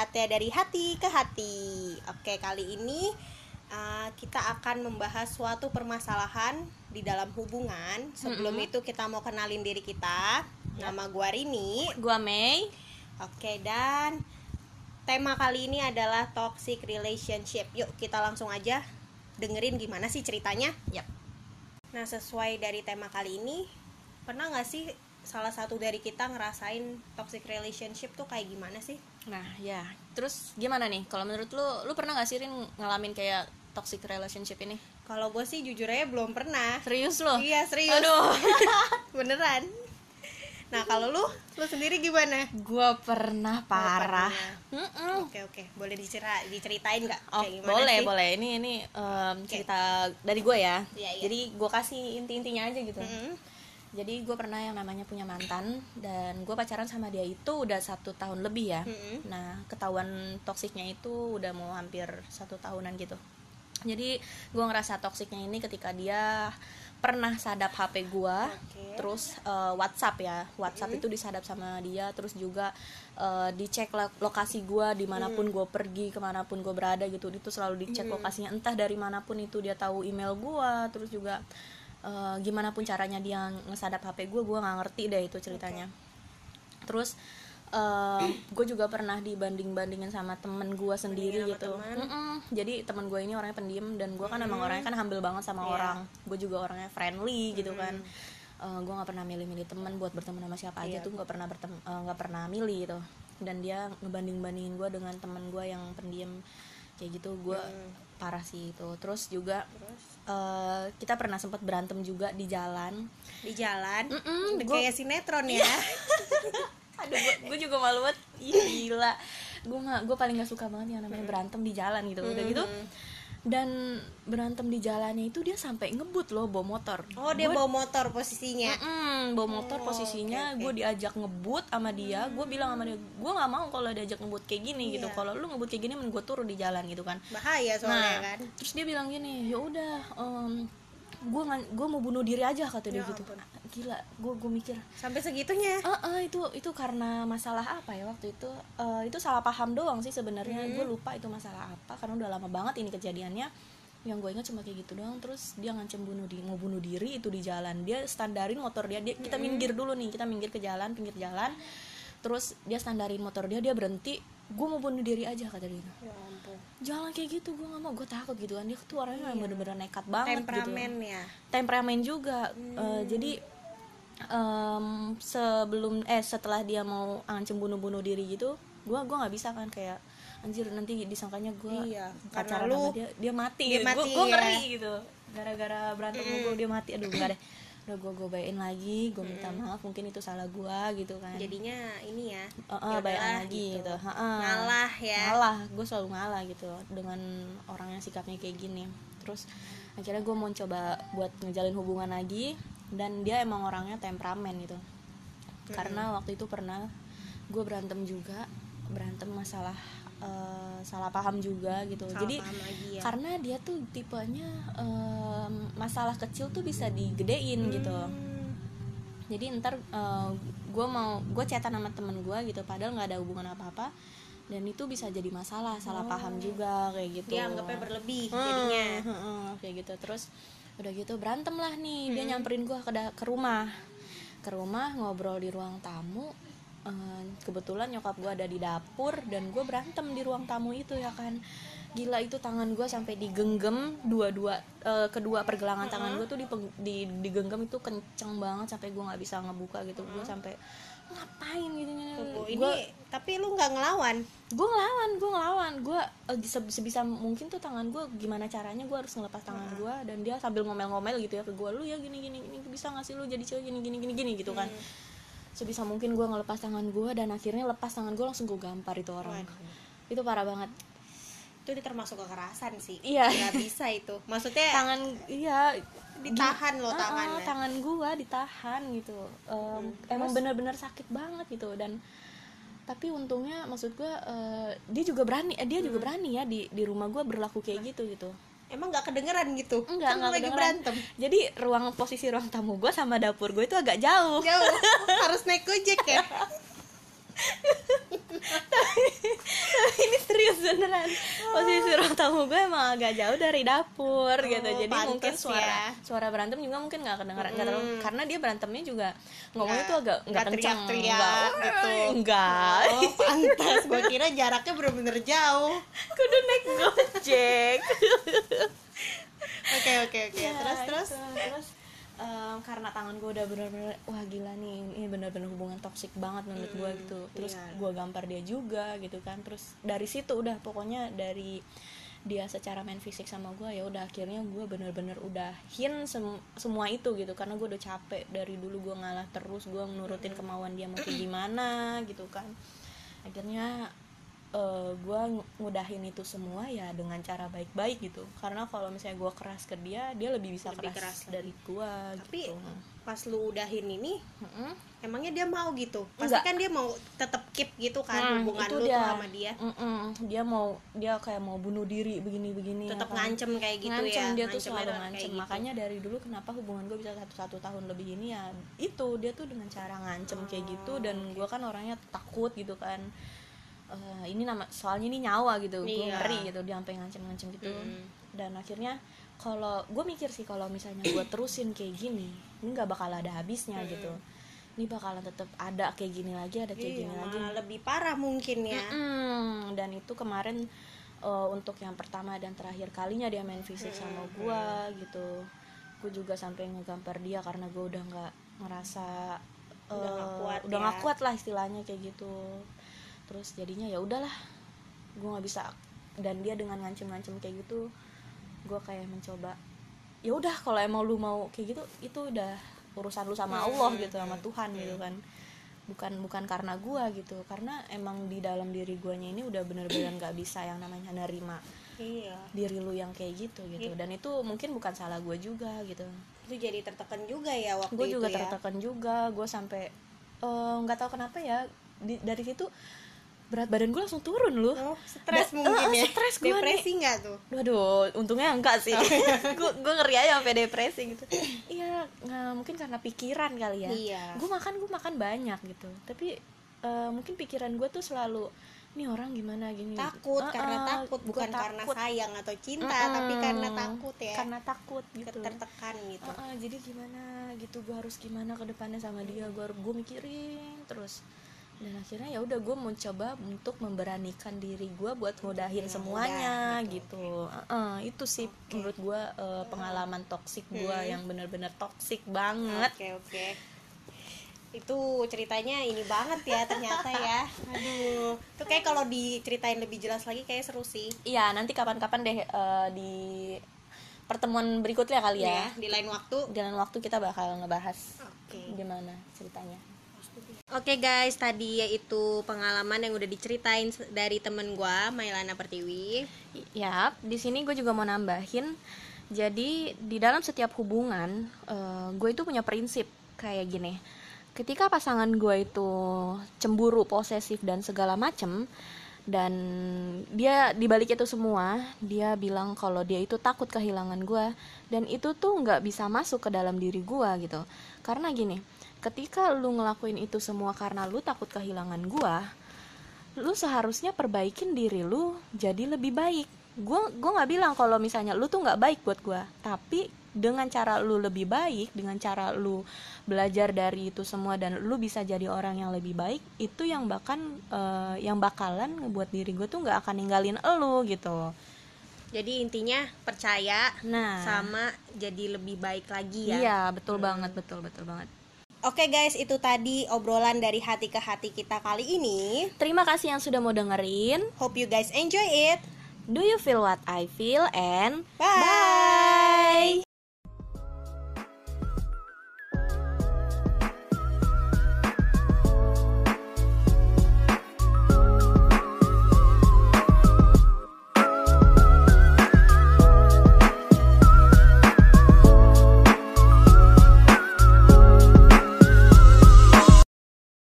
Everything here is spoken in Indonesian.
saatnya dari hati ke hati. Oke, kali ini uh, kita akan membahas suatu permasalahan di dalam hubungan. Sebelum Mm-mm. itu kita mau kenalin diri kita. Ya. Nama gua Rini. Gua Mei. Oke, dan tema kali ini adalah toxic relationship. Yuk, kita langsung aja dengerin gimana sih ceritanya. Yap. Nah, sesuai dari tema kali ini, pernah nggak sih salah satu dari kita ngerasain toxic relationship tuh kayak gimana sih? Nah, ya. Terus gimana nih? Kalau menurut lu, lu pernah gak sih Rin ngalamin kayak toxic relationship ini? Kalau gue sih jujur aja belum pernah. Serius lo? Iya serius. Aduh. Beneran. Nah kalau lu, lu sendiri gimana? Gua pernah parah. Oke oke, boleh dicerita, diceritain nggak? Oh, Kayak gimana boleh, sih? boleh. Ini ini em, cerita dari gue ya. Iya, iya. Jadi gue kasih inti-intinya aja gitu. Mm-mm. Jadi gue pernah yang namanya punya mantan dan gue pacaran sama dia itu udah satu tahun lebih ya. Mm-mm. Nah ketahuan toksiknya itu udah mau hampir satu tahunan gitu. Jadi gue ngerasa toksiknya ini ketika dia pernah sadap HP gue, Oke. terus eh, WhatsApp ya, WhatsApp itu disadap sama dia, terus juga eh, dicek lo- lokasi gue di mana pun gue pergi, ke mana pun gue berada gitu, itu selalu dicek lokasinya, entah dari mana pun itu dia tahu email gue, terus juga eh, gimana pun caranya dia ngesadap HP gue, gue nggak ngerti deh itu ceritanya. Terus gue juga pernah dibanding bandingin sama temen gue sendiri sama gitu. teman. Mm-mm. Jadi temen gue ini orangnya pendiam dan gue kan emang orangnya kan humble banget sama Iya. orang. Gue juga orangnya friendly gitu kan. gue nggak pernah milih-milih temen buat berteman sama siapa aja Iya. tuh nggak pernah bertem eh, nggak pernah milih gitu. Dan dia ngebanding bandingin gue dengan temen gue yang pendiam kayak gitu. Gue parah sih itu. Terus juga Terus eh, kita pernah sempat berantem juga di jalan. di jalan, Mm-mm, udah gua- kayak sinetron ya. Aduh, gue juga malu banget. Ih, gila. Gue gue paling gak suka banget yang namanya berantem di jalan gitu. Udah gitu. Dan berantem di jalannya itu dia sampai ngebut loh bawa motor. Oh dia bawa motor posisinya. Mm, bawa motor Oh, posisinya oke, oke. gue diajak ngebut sama dia gue bilang sama dia gue nggak mau kalau diajak ngebut kayak gini gitu Iya. kalau lu ngebut kayak gini mending gue turun di jalan gitu kan Bahaya soalnya nah kan. terus dia bilang gini ya udah gue gue mau bunuh diri aja kata dia Ya gitu ampun. Gila gue gue mikir. Sampai segitunya. Ah, ah, itu itu karena masalah apa ya waktu itu? Eh, itu salah paham doang sih sebenarnya. Gue lupa itu masalah apa karena udah lama banget ini kejadiannya. Yang gue ingat cuma kayak gitu doang terus dia ngancem bunuh diri mau bunuh diri itu di jalan. Dia standarin motor dia, dia kita minggir dulu nih kita minggir ke jalan pinggir jalan. Terus dia standarin motor dia dia berhenti. Gue mau bunuh diri aja kata dia. Ya ampun. jangan kayak gitu gue nggak mau gue takut gitu kan. Dia tuh orangnya yang bener-bener nekat banget gitu. Temperamen ya. temperamen juga. Eh, jadi em, sebelum eh setelah dia mau ngancem bunuh-bunuh diri gitu gua gua nggak bisa kan kayak anjir nanti disangkanya gua Iya, pacaran karena sama lu- dia dia mati dia gitu. mati, gua, gua ya. ngeri gitu gara-gara berantem sama gua dia mati aduh enggak deh udah gua gua bayain lagi gua minta maaf mungkin itu salah gua gitu kan Jadinya ini ya. Eh, ya bayain lagi gitu, Heeh. Ngalah ya. ngalah gue selalu ngalah gitu dengan orang yang sikapnya kayak gini terus akhirnya gue mau coba buat ngejalin hubungan lagi dan dia emang orangnya temperamen gitu. Karena waktu itu pernah gue berantem juga berantem masalah eh, salah paham juga gitu. Salah jadi paham lagi ya. karena dia tuh tipenya em, masalah kecil tuh bisa digedein gitu. Hmm. jadi ntar gue mau gue chatan sama temen gue gitu padahal nggak ada hubungan apa apa dan itu bisa jadi masalah salah paham juga kayak gitu. Dia anggapnya berlebih Hmm, jadinya. hmm, hmm, kayak gitu. Terus udah gitu berantem lah nih dia nyamperin gue ke ke rumah. Ke rumah ngobrol di ruang tamu Eh, kebetulan nyokap gue ada di dapur dan gue berantem di ruang tamu itu ya kan. Gila itu tangan gue sampai digenggam dua-dua eh, kedua pergelangan tangan gue tuh dipeng- di, digenggam itu kenceng banget sampai gue nggak bisa ngebuka gitu. Gue sampai ngapain gitu ini gue tapi lu nggak ngelawan. gue ngelawan gue ngelawan. Gue eh, se- sebisa mungkin tuh tangan gue gimana caranya gue harus ngelepas tangan gue dan dia sambil ngomel-ngomel gitu ya ke gue lu ya gini gini gini bisa nggak sih lu jadi cewek gini gini gini gini? gitu kan. Sebisa mungkin gue ngelepas tangan gue dan akhirnya lepas tangan gue langsung gue gampar itu orang. Itu parah banget Itu termasuk kekerasan sih. Iya. Nggak bisa itu. Maksudnya tangan iya ditahan loh tangannya. tangan gua ditahan gitu Em, emang bener-bener sakit banget gitu dan tapi untungnya maksud gua eh, dia juga berani eh, dia juga berani ya di di rumah gua berlaku kayak gitu gitu Emang nggak kedengeran gitu? enggak Kan lu enggak lagi berantem. jadi ruang posisi ruang tamu gua sama dapur gue itu agak jauh Jauh. Harus naik gojek ya. tapi, tapi ini serius beneran posisi ruang tamu gue emang agak jauh dari dapur Oh, gitu jadi mungkin pantes suara ya. suara berantem juga mungkin nggak kedengeran nggak terlalu Hmm. karena dia berantemnya juga ngomongnya tuh agak nggak kenceng teriak-teriak nggak gitu. enggak Oh, pantas. Gue kira jaraknya bener-bener jauh. kudu naik gojek Oke, oke, oke. Ya, Terus, terus. itu. terus em, karena tangan gue udah bener-bener wah gila nih ini bener-bener hubungan toksik banget menurut gue Mm, gitu. Terus iya. gue gampar dia juga gitu kan. Terus dari situ udah pokoknya dari dia secara main fisik sama gue ya udah akhirnya gue bener-bener udah hin sem- semua itu gitu. Karena gue udah capek dari dulu gue ngalah terus gue menurutin kemauan dia mau kayak gimana gitu kan. Akhirnya eh gue ngudahin itu semua ya dengan cara baik-baik gitu. Karena kalau misalnya gue keras ke dia dia lebih bisa Lebih keras, keras dari gue Tapi gitu pas lu udahin ini, Mm-mm. emangnya dia mau gitu? Pasti Enggak. kan dia mau tetap keep gitu kan Hmm, hubungan lu dia. tuh sama dia. Mm-mm. dia mau dia kayak mau bunuh diri begini-begini Tetap ya kan. ngancem kayak gitu ngancem ya. dia tuh Ngancemnya selalu ngancem gitu. makanya dari dulu kenapa hubungan gue bisa satu satu tahun lebih ini ya itu dia tuh dengan cara ngancem kayak gitu dan Oh, gue kan orangnya takut gitu kan Eh, ini nama soalnya ini nyawa gitu gue Iya. ngeri gitu dia sampai ngancem-ngancem gitu Mm. dan akhirnya kalau gue mikir sih kalau misalnya gue terusin kayak gini ini nggak bakal ada habisnya Mm. gitu ini bakalan tetap ada kayak gini lagi ada kayak Iya, gini lagi lebih parah mungkin ya. Mm-mm. dan itu kemarin eh, untuk yang pertama dan terakhir kalinya dia main fisik sama gua gitu gue juga sampai ngegampar dia karena gue udah nggak ngerasa Udah nggak eh, kuat udah ya. kuat lah istilahnya kayak gitu terus jadinya ya udahlah gue nggak bisa dan dia dengan ngancem-ngancem kayak gitu gue kayak mencoba ya udah kalau emang lu mau kayak gitu itu udah urusan lu sama Allah gitu sama Tuhan gitu kan. Bukan bukan karena gua gitu karena emang di dalam diri guanya ini udah bener-bener nggak bisa yang namanya nerima Iya. diri lu yang kayak gitu gitu. Dan itu mungkin bukan salah gua juga gitu. Itu jadi tertekan juga ya waktu gue itu juga ya. tertekan juga gue sampai eh, nggak tahu kenapa ya di- dari situ berat badan gue langsung turun loh Oh, stres Da- mungkin eh, ya. stres gua Depresi nggak tuh? Waduh, untungnya enggak sih. Gue gue ngeri aja sampai depresi gitu. Iya, nggak mungkin karena pikiran kali ya. Iya. Gue makan gue makan banyak gitu. Tapi eh, mungkin pikiran gue tuh selalu nih orang gimana gini. Takut Eh, karena eh, takut bukan karena takut. sayang atau cinta, Mm-mm. tapi karena takut ya. Karena takut gitu. tertekan gitu. Eh, eh, jadi gimana gitu gue harus gimana ke depannya sama dia gue gue mikirin terus dan akhirnya ya udah gue mau coba untuk memberanikan diri gue buat ngudahin Yang semuanya gitu, Eh, eh, itu sih menurut gue eh, pengalaman toksik gue Hmm. yang bener-bener toksik banget Oke, oke. Itu ceritanya ini banget ya ternyata ya. Aduh. Itu kayak kalau diceritain lebih jelas lagi kayak seru sih. iya nanti kapan-kapan deh eh, di pertemuan berikutnya kali ya Ya, di lain waktu. jalan waktu kita bakal ngebahas Oke. gimana ceritanya Oke guys, tadi yaitu pengalaman yang udah diceritain dari temen gua, Mailana Pertiwi. Ya, di sini gue juga mau nambahin. Jadi di dalam setiap hubungan, gue itu punya prinsip kayak gini. Ketika pasangan gue itu cemburu, posesif dan segala macem, dan dia dibalik itu semua, dia bilang kalau dia itu takut kehilangan gue, dan itu tuh nggak bisa masuk ke dalam diri gue gitu. Karena gini, ketika lu ngelakuin itu semua karena lu takut kehilangan gue, lu seharusnya perbaikin diri lu jadi lebih baik. Gue gue nggak bilang kalau misalnya lu tuh nggak baik buat gue tapi dengan cara lu lebih baik dengan cara lu belajar dari itu semua dan lu bisa jadi orang yang lebih baik itu yang bahkan eh, yang bakalan ngebuat diri gue tuh nggak akan ninggalin lu gitu. Jadi intinya percaya nah. sama jadi lebih baik lagi ya. iya betul banget betul betul banget Oke guys, itu tadi obrolan dari hati ke hati kita kali ini. terima kasih yang sudah mau dengerin Hope you guys enjoy it. do you feel what I feel and Bye.